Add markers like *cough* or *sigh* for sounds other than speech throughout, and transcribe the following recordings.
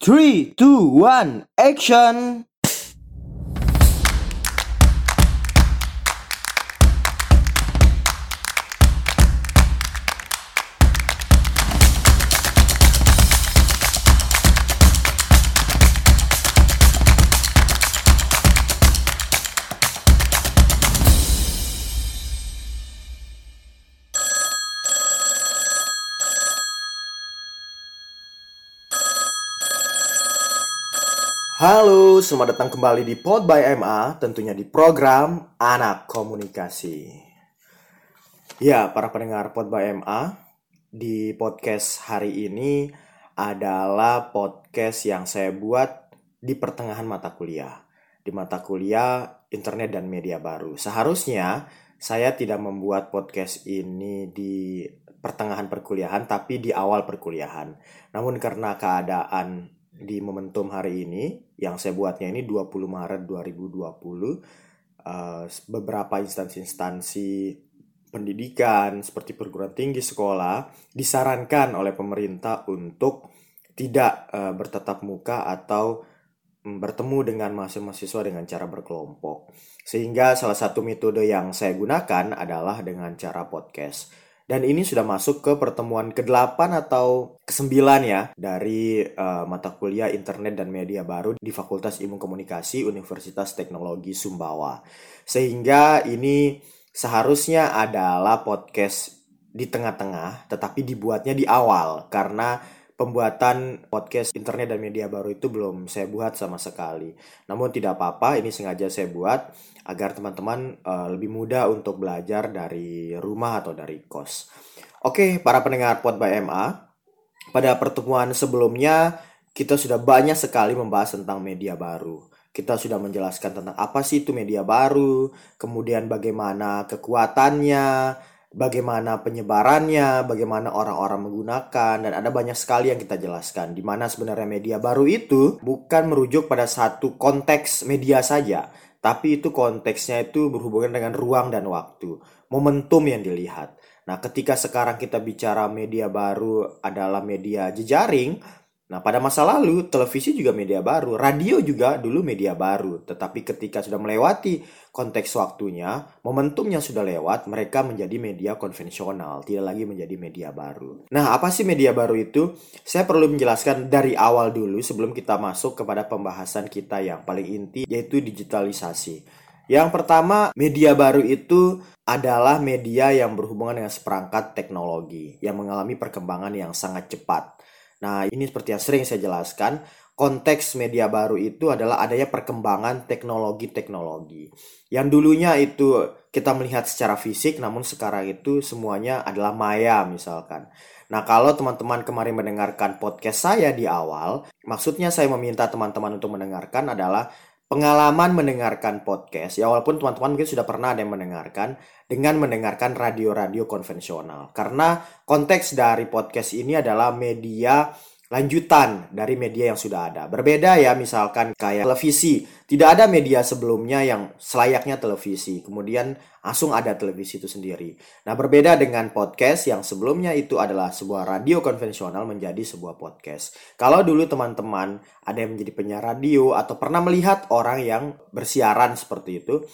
Three, two, one, action! Halo, selamat datang kembali di Pod by MA, tentunya di program Anak Komunikasi. Ya, para pendengar Pod by MA, di podcast hari ini adalah podcast yang saya buat di pertengahan mata kuliah. Di mata kuliah Internet dan Media Baru. Seharusnya saya tidak membuat podcast ini di pertengahan perkuliahan, tapi di awal perkuliahan. Namun karena keadaan di momentum hari ini yang saya buatnya ini 20 Maret 2020 uh, beberapa instansi-instansi pendidikan seperti perguruan tinggi sekolah disarankan oleh pemerintah untuk tidak uh, bertatap muka atau um, bertemu dengan mahasiswa-mahasiswa dengan cara berkelompok. Sehingga salah satu metode yang saya gunakan adalah dengan cara podcast. Dan ini sudah masuk ke pertemuan ke-8 atau ke-9 ya dari uh, mata kuliah Internet dan Media Baru di Fakultas Ilmu Komunikasi Universitas Teknologi Sumbawa. Sehingga ini seharusnya adalah podcast di tengah-tengah tetapi dibuatnya di awal karena pembuatan podcast internet dan media baru itu belum saya buat sama sekali. Namun tidak apa-apa, ini sengaja saya buat agar teman-teman uh, lebih mudah untuk belajar dari rumah atau dari kos. Oke, para pendengar Pod by MA, pada pertemuan sebelumnya kita sudah banyak sekali membahas tentang media baru. Kita sudah menjelaskan tentang apa sih itu media baru, kemudian bagaimana kekuatannya, bagaimana penyebarannya, bagaimana orang-orang menggunakan, dan ada banyak sekali yang kita jelaskan. Di mana sebenarnya media baru itu bukan merujuk pada satu konteks media saja, tapi itu konteksnya itu berhubungan dengan ruang dan waktu, momentum yang dilihat. Nah, ketika sekarang kita bicara media baru adalah media jejaring, Nah, pada masa lalu, televisi juga media baru, radio juga dulu media baru. Tetapi ketika sudah melewati konteks waktunya, momentumnya sudah lewat, mereka menjadi media konvensional, tidak lagi menjadi media baru. Nah, apa sih media baru itu? Saya perlu menjelaskan dari awal dulu sebelum kita masuk kepada pembahasan kita yang paling inti, yaitu digitalisasi. Yang pertama, media baru itu adalah media yang berhubungan dengan seperangkat teknologi yang mengalami perkembangan yang sangat cepat Nah, ini seperti yang sering saya jelaskan, konteks media baru itu adalah adanya perkembangan teknologi-teknologi. Yang dulunya itu kita melihat secara fisik, namun sekarang itu semuanya adalah maya misalkan. Nah, kalau teman-teman kemarin mendengarkan podcast saya di awal, maksudnya saya meminta teman-teman untuk mendengarkan adalah pengalaman mendengarkan podcast, ya walaupun teman-teman mungkin sudah pernah ada yang mendengarkan, dengan mendengarkan radio-radio konvensional. Karena konteks dari podcast ini adalah media lanjutan dari media yang sudah ada. Berbeda ya misalkan kayak televisi. Tidak ada media sebelumnya yang selayaknya televisi. Kemudian langsung ada televisi itu sendiri. Nah berbeda dengan podcast yang sebelumnya itu adalah sebuah radio konvensional menjadi sebuah podcast. Kalau dulu teman-teman ada yang menjadi penyiar radio atau pernah melihat orang yang bersiaran seperti itu.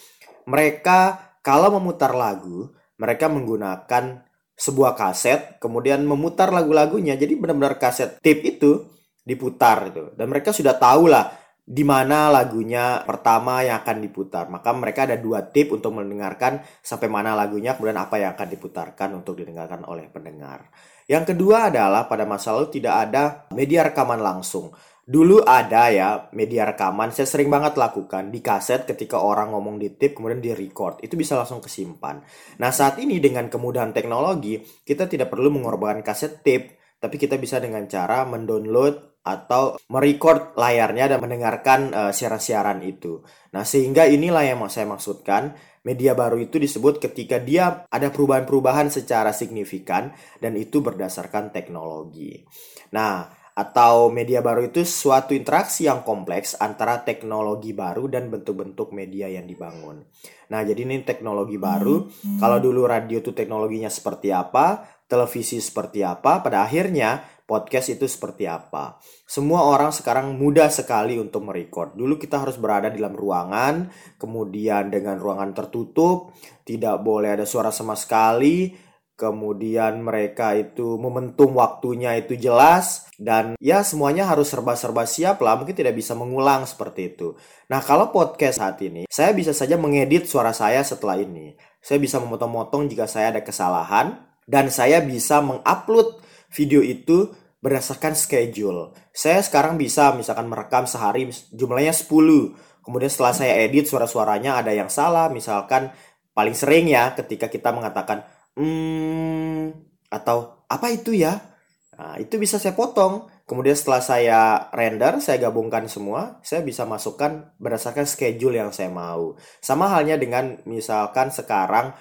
Mereka kalau memutar lagu, mereka menggunakan sebuah kaset, kemudian memutar lagu-lagunya. Jadi benar-benar kaset tape itu diputar itu. Dan mereka sudah tahu lah di mana lagunya pertama yang akan diputar. Maka mereka ada dua tip untuk mendengarkan sampai mana lagunya, kemudian apa yang akan diputarkan untuk didengarkan oleh pendengar. Yang kedua adalah pada masa lalu tidak ada media rekaman langsung. Dulu ada ya media rekaman, saya sering banget lakukan di kaset ketika orang ngomong di tip kemudian di record. Itu bisa langsung kesimpan. Nah saat ini dengan kemudahan teknologi, kita tidak perlu mengorbankan kaset tip, tapi kita bisa dengan cara mendownload atau merecord layarnya dan mendengarkan uh, siaran-siaran itu. Nah, sehingga inilah yang saya maksudkan, media baru itu disebut ketika dia ada perubahan-perubahan secara signifikan dan itu berdasarkan teknologi. Nah, atau media baru itu suatu interaksi yang kompleks antara teknologi baru dan bentuk-bentuk media yang dibangun. Nah, jadi ini teknologi baru. Hmm. Kalau dulu radio itu teknologinya seperti apa, televisi seperti apa, pada akhirnya podcast itu seperti apa. Semua orang sekarang mudah sekali untuk merecord. Dulu kita harus berada di dalam ruangan, kemudian dengan ruangan tertutup, tidak boleh ada suara sama sekali, kemudian mereka itu momentum waktunya itu jelas dan ya semuanya harus serba-serba siap lah mungkin tidak bisa mengulang seperti itu. Nah kalau podcast saat ini saya bisa saja mengedit suara saya setelah ini. Saya bisa memotong-motong jika saya ada kesalahan dan saya bisa mengupload video itu berdasarkan schedule. Saya sekarang bisa misalkan merekam sehari jumlahnya 10 kemudian setelah saya edit suara-suaranya ada yang salah misalkan paling sering ya ketika kita mengatakan hmm, atau apa itu ya? Nah, itu bisa saya potong. Kemudian setelah saya render, saya gabungkan semua, saya bisa masukkan berdasarkan schedule yang saya mau. Sama halnya dengan misalkan sekarang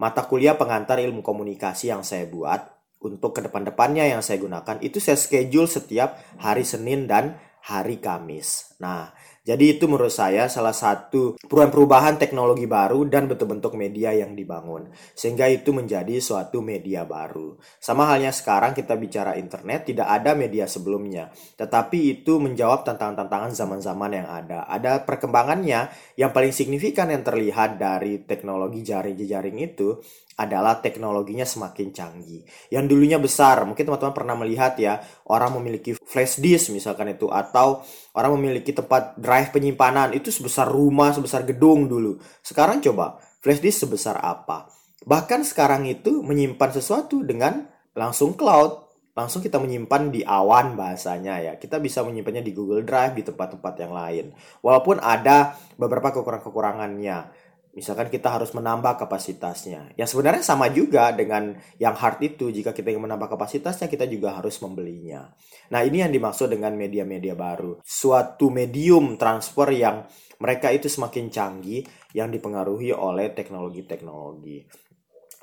mata kuliah pengantar ilmu komunikasi yang saya buat untuk ke depan-depannya yang saya gunakan itu saya schedule setiap hari Senin dan hari Kamis. Nah, jadi itu menurut saya salah satu perubahan-perubahan teknologi baru dan bentuk-bentuk media yang dibangun. Sehingga itu menjadi suatu media baru. Sama halnya sekarang kita bicara internet, tidak ada media sebelumnya. Tetapi itu menjawab tantangan-tantangan zaman-zaman yang ada. Ada perkembangannya yang paling signifikan yang terlihat dari teknologi jaring-jaring itu adalah teknologinya semakin canggih. Yang dulunya besar, mungkin teman-teman pernah melihat ya, orang memiliki flash disk misalkan itu atau orang memiliki tempat drive penyimpanan itu sebesar rumah, sebesar gedung dulu. Sekarang coba flash disk sebesar apa? Bahkan sekarang itu menyimpan sesuatu dengan langsung cloud, langsung kita menyimpan di awan bahasanya ya. Kita bisa menyimpannya di Google Drive di tempat-tempat yang lain. Walaupun ada beberapa kekurangan-kekurangannya misalkan kita harus menambah kapasitasnya. Ya sebenarnya sama juga dengan yang hard itu. Jika kita ingin menambah kapasitasnya, kita juga harus membelinya. Nah ini yang dimaksud dengan media-media baru. Suatu medium transfer yang mereka itu semakin canggih yang dipengaruhi oleh teknologi-teknologi.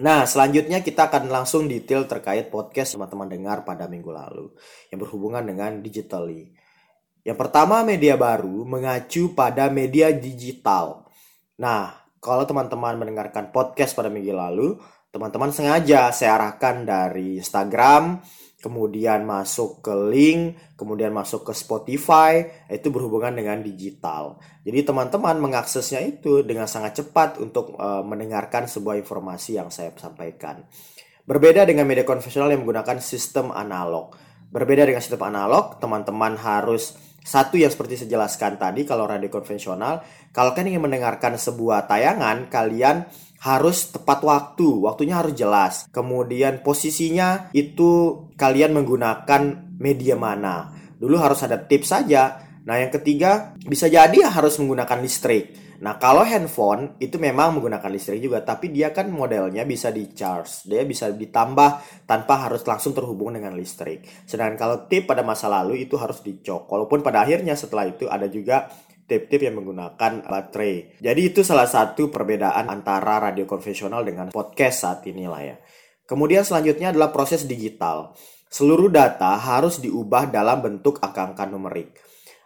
Nah, selanjutnya kita akan langsung detail terkait podcast teman-teman dengar pada minggu lalu yang berhubungan dengan digitally. Yang pertama, media baru mengacu pada media digital. Nah, kalau teman-teman mendengarkan podcast pada minggu lalu, teman-teman sengaja saya arahkan dari Instagram, kemudian masuk ke link, kemudian masuk ke Spotify, itu berhubungan dengan digital. Jadi teman-teman mengaksesnya itu dengan sangat cepat untuk uh, mendengarkan sebuah informasi yang saya sampaikan. Berbeda dengan media konvensional yang menggunakan sistem analog. Berbeda dengan sistem analog, teman-teman harus satu yang seperti saya jelaskan tadi, kalau radio konvensional, kalau kalian ingin mendengarkan sebuah tayangan, kalian harus tepat waktu, waktunya harus jelas. Kemudian posisinya itu kalian menggunakan media mana. Dulu harus ada tips saja. Nah, yang ketiga bisa jadi harus menggunakan listrik. Nah, kalau handphone itu memang menggunakan listrik juga, tapi dia kan modelnya bisa di charge, dia bisa ditambah tanpa harus langsung terhubung dengan listrik. Sedangkan kalau tip pada masa lalu itu harus dicok. Walaupun pada akhirnya setelah itu ada juga tip-tip yang menggunakan baterai. Jadi itu salah satu perbedaan antara radio konvensional dengan podcast saat ini lah ya. Kemudian selanjutnya adalah proses digital. Seluruh data harus diubah dalam bentuk angka-angka numerik.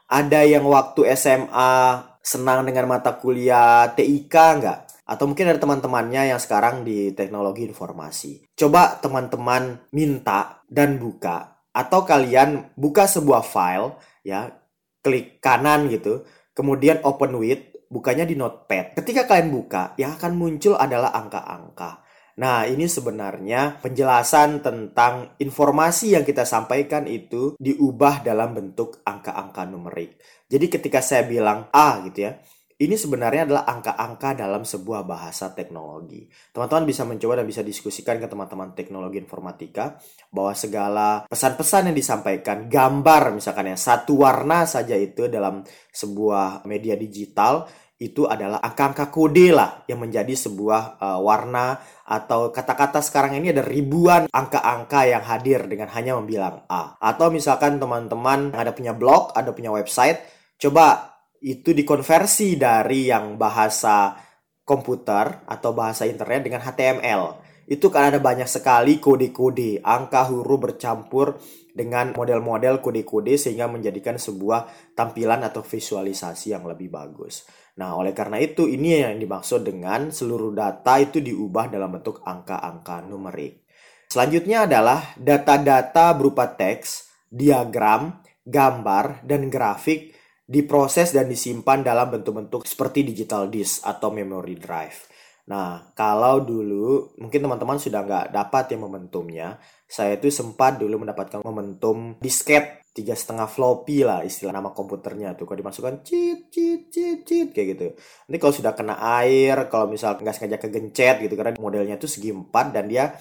Ada yang waktu SMA senang dengan mata kuliah TIK nggak? Atau mungkin ada teman-temannya yang sekarang di teknologi informasi. Coba teman-teman minta dan buka. Atau kalian buka sebuah file, ya, klik kanan gitu, kemudian open with, bukanya di notepad. Ketika kalian buka, yang akan muncul adalah angka-angka. Nah, ini sebenarnya penjelasan tentang informasi yang kita sampaikan itu diubah dalam bentuk angka-angka numerik. Jadi ketika saya bilang A gitu ya, ini sebenarnya adalah angka-angka dalam sebuah bahasa teknologi. Teman-teman bisa mencoba dan bisa diskusikan ke teman-teman teknologi informatika bahwa segala pesan-pesan yang disampaikan, gambar misalkan ya, satu warna saja itu dalam sebuah media digital itu adalah angka-angka kode lah yang menjadi sebuah uh, warna atau kata-kata sekarang ini ada ribuan angka-angka yang hadir dengan hanya membilang A. Atau misalkan teman-teman ada punya blog, ada punya website, coba itu dikonversi dari yang bahasa komputer atau bahasa internet dengan HTML. Itu kan ada banyak sekali kode-kode, angka huruf bercampur dengan model-model kode-kode sehingga menjadikan sebuah tampilan atau visualisasi yang lebih bagus. Nah, oleh karena itu ini yang dimaksud dengan seluruh data itu diubah dalam bentuk angka-angka numerik. Selanjutnya adalah data-data berupa teks diagram, gambar, dan grafik diproses dan disimpan dalam bentuk-bentuk seperti digital disk atau memory drive. Nah, kalau dulu mungkin teman-teman sudah nggak dapat yang momentumnya, saya itu sempat dulu mendapatkan momentum disket tiga setengah floppy lah istilah nama komputernya tuh. Kalau dimasukkan cheat cheat cheat cheat kayak gitu. Nanti kalau sudah kena air kalau misal nggak sengaja kegencet gitu karena modelnya tuh segi empat dan dia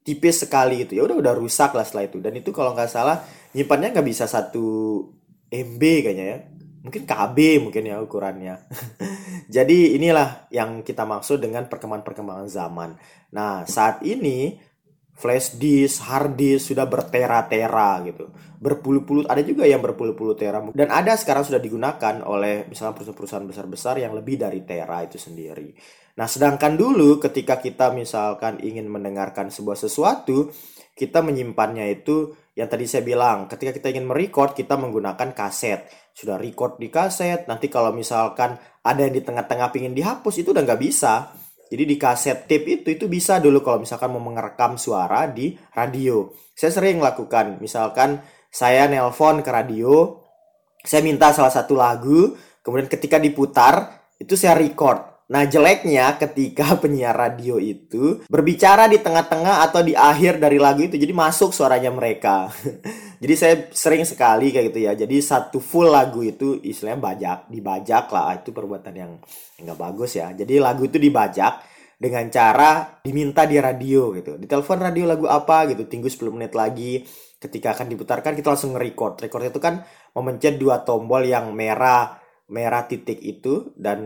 tipis sekali gitu. Ya udah udah rusak lah setelah itu. Dan itu kalau nggak salah nyimpannya nggak bisa satu MB kayaknya ya mungkin KB mungkin ya ukurannya *laughs* jadi inilah yang kita maksud dengan perkembangan-perkembangan zaman nah saat ini flash disk, hard disk sudah bertera-tera gitu. Berpuluh-puluh ada juga yang berpuluh-puluh tera dan ada sekarang sudah digunakan oleh misalnya perusahaan-perusahaan besar-besar yang lebih dari tera itu sendiri. Nah, sedangkan dulu ketika kita misalkan ingin mendengarkan sebuah sesuatu, kita menyimpannya itu yang tadi saya bilang, ketika kita ingin merecord, kita menggunakan kaset. Sudah record di kaset, nanti kalau misalkan ada yang di tengah-tengah pingin dihapus, itu udah nggak bisa jadi di kaset tape itu itu bisa dulu kalau misalkan mau merekam suara di radio. Saya sering lakukan, misalkan saya nelpon ke radio, saya minta salah satu lagu, kemudian ketika diputar itu saya record. Nah, jeleknya ketika *laughs* penyiar radio itu berbicara di tengah-tengah atau di akhir dari lagu itu, jadi masuk suaranya mereka. *laughs* jadi saya sering sekali kayak gitu ya. Jadi satu full lagu itu istilahnya bajak, dibajak lah. Itu perbuatan yang nggak bagus ya. Jadi lagu itu dibajak dengan cara diminta di radio gitu. Ditelepon radio lagu apa gitu, tunggu 10 menit lagi. Ketika akan diputarkan kita langsung nge-record. Record itu kan memencet dua tombol yang merah merah titik itu dan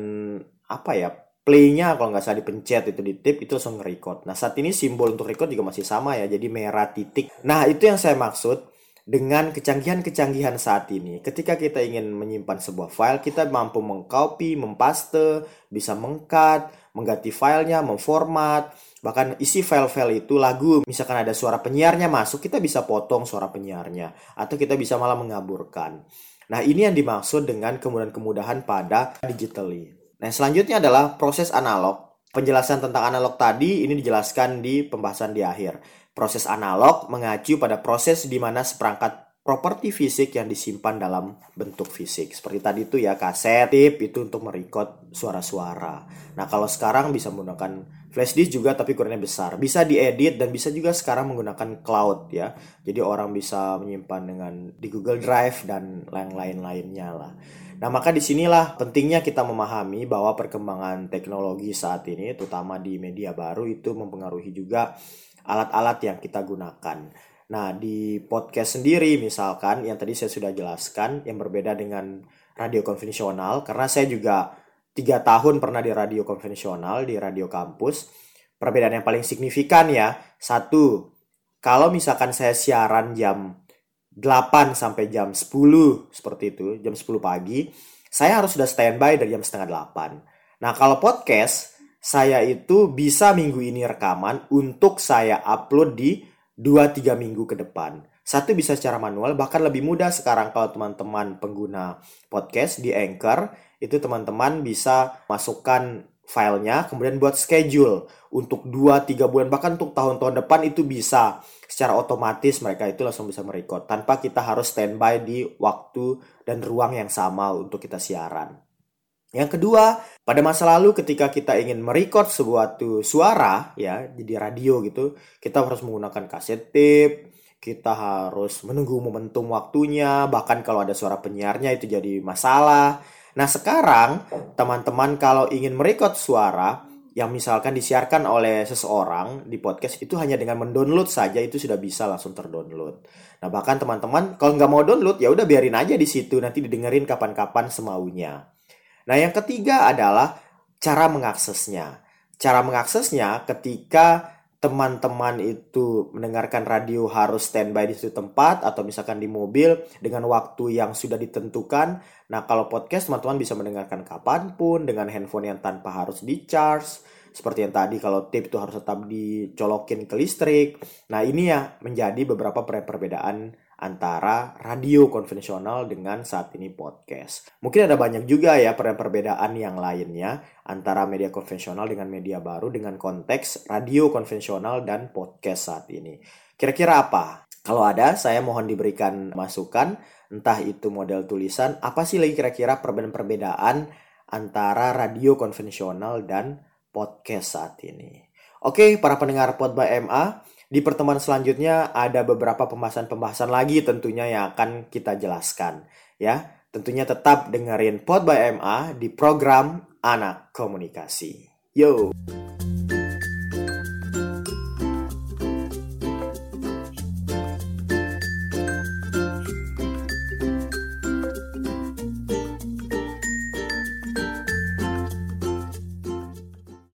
apa ya playnya kalau nggak salah dipencet itu di tip itu langsung record. Nah saat ini simbol untuk record juga masih sama ya jadi merah titik. Nah itu yang saya maksud dengan kecanggihan-kecanggihan saat ini. Ketika kita ingin menyimpan sebuah file kita mampu mengcopy, mempaste, bisa mengcut, mengganti filenya, memformat, bahkan isi file-file itu lagu misalkan ada suara penyiarnya masuk kita bisa potong suara penyiarnya atau kita bisa malah mengaburkan. Nah ini yang dimaksud dengan kemudahan-kemudahan pada digitally. Nah, selanjutnya adalah proses analog. Penjelasan tentang analog tadi ini dijelaskan di pembahasan di akhir. Proses analog mengacu pada proses di mana seperangkat properti fisik yang disimpan dalam bentuk fisik. Seperti tadi itu ya kaset, tip itu untuk merekod suara-suara. Nah, kalau sekarang bisa menggunakan flash disk juga tapi ukurannya besar. Bisa diedit dan bisa juga sekarang menggunakan cloud ya. Jadi orang bisa menyimpan dengan di Google Drive dan lain-lain lainnya lah. Nah, maka di sinilah pentingnya kita memahami bahwa perkembangan teknologi saat ini, terutama di media baru, itu mempengaruhi juga alat-alat yang kita gunakan. Nah, di podcast sendiri misalkan, yang tadi saya sudah jelaskan, yang berbeda dengan radio konvensional, karena saya juga tiga tahun pernah di radio konvensional, di radio kampus, perbedaan yang paling signifikan ya, satu, kalau misalkan saya siaran jam 8 sampai jam 10 seperti itu, jam 10 pagi, saya harus sudah standby dari jam setengah 8. Nah, kalau podcast, saya itu bisa minggu ini rekaman untuk saya upload di 2-3 minggu ke depan. Satu bisa secara manual, bahkan lebih mudah sekarang kalau teman-teman pengguna podcast di Anchor, itu teman-teman bisa masukkan filenya, kemudian buat schedule untuk 2-3 bulan, bahkan untuk tahun-tahun depan itu bisa secara otomatis mereka itu langsung bisa merekod tanpa kita harus standby di waktu dan ruang yang sama untuk kita siaran. Yang kedua, pada masa lalu ketika kita ingin merekod sebuah suara ya, jadi radio gitu, kita harus menggunakan kaset tape, kita harus menunggu momentum waktunya, bahkan kalau ada suara penyiarnya itu jadi masalah. Nah, sekarang teman-teman kalau ingin merekod suara, yang misalkan disiarkan oleh seseorang di podcast itu hanya dengan mendownload saja itu sudah bisa langsung terdownload. Nah bahkan teman-teman kalau nggak mau download ya udah biarin aja di situ nanti didengerin kapan-kapan semaunya. Nah yang ketiga adalah cara mengaksesnya. Cara mengaksesnya ketika teman-teman itu mendengarkan radio harus standby di suatu tempat atau misalkan di mobil dengan waktu yang sudah ditentukan. Nah, kalau podcast teman-teman bisa mendengarkan kapan pun dengan handphone yang tanpa harus di charge. Seperti yang tadi kalau tip itu harus tetap dicolokin ke listrik. Nah, ini ya menjadi beberapa perbedaan antara radio konvensional dengan saat ini podcast. Mungkin ada banyak juga ya perbedaan yang lainnya antara media konvensional dengan media baru dengan konteks radio konvensional dan podcast saat ini. Kira-kira apa? Kalau ada, saya mohon diberikan masukan, entah itu model tulisan, apa sih lagi kira-kira perbedaan-perbedaan antara radio konvensional dan podcast saat ini. Oke, para pendengar Pod by MA, di pertemuan selanjutnya ada beberapa pembahasan-pembahasan lagi tentunya yang akan kita jelaskan. Ya, tentunya tetap dengerin Pod by MA di program Anak Komunikasi. Yo!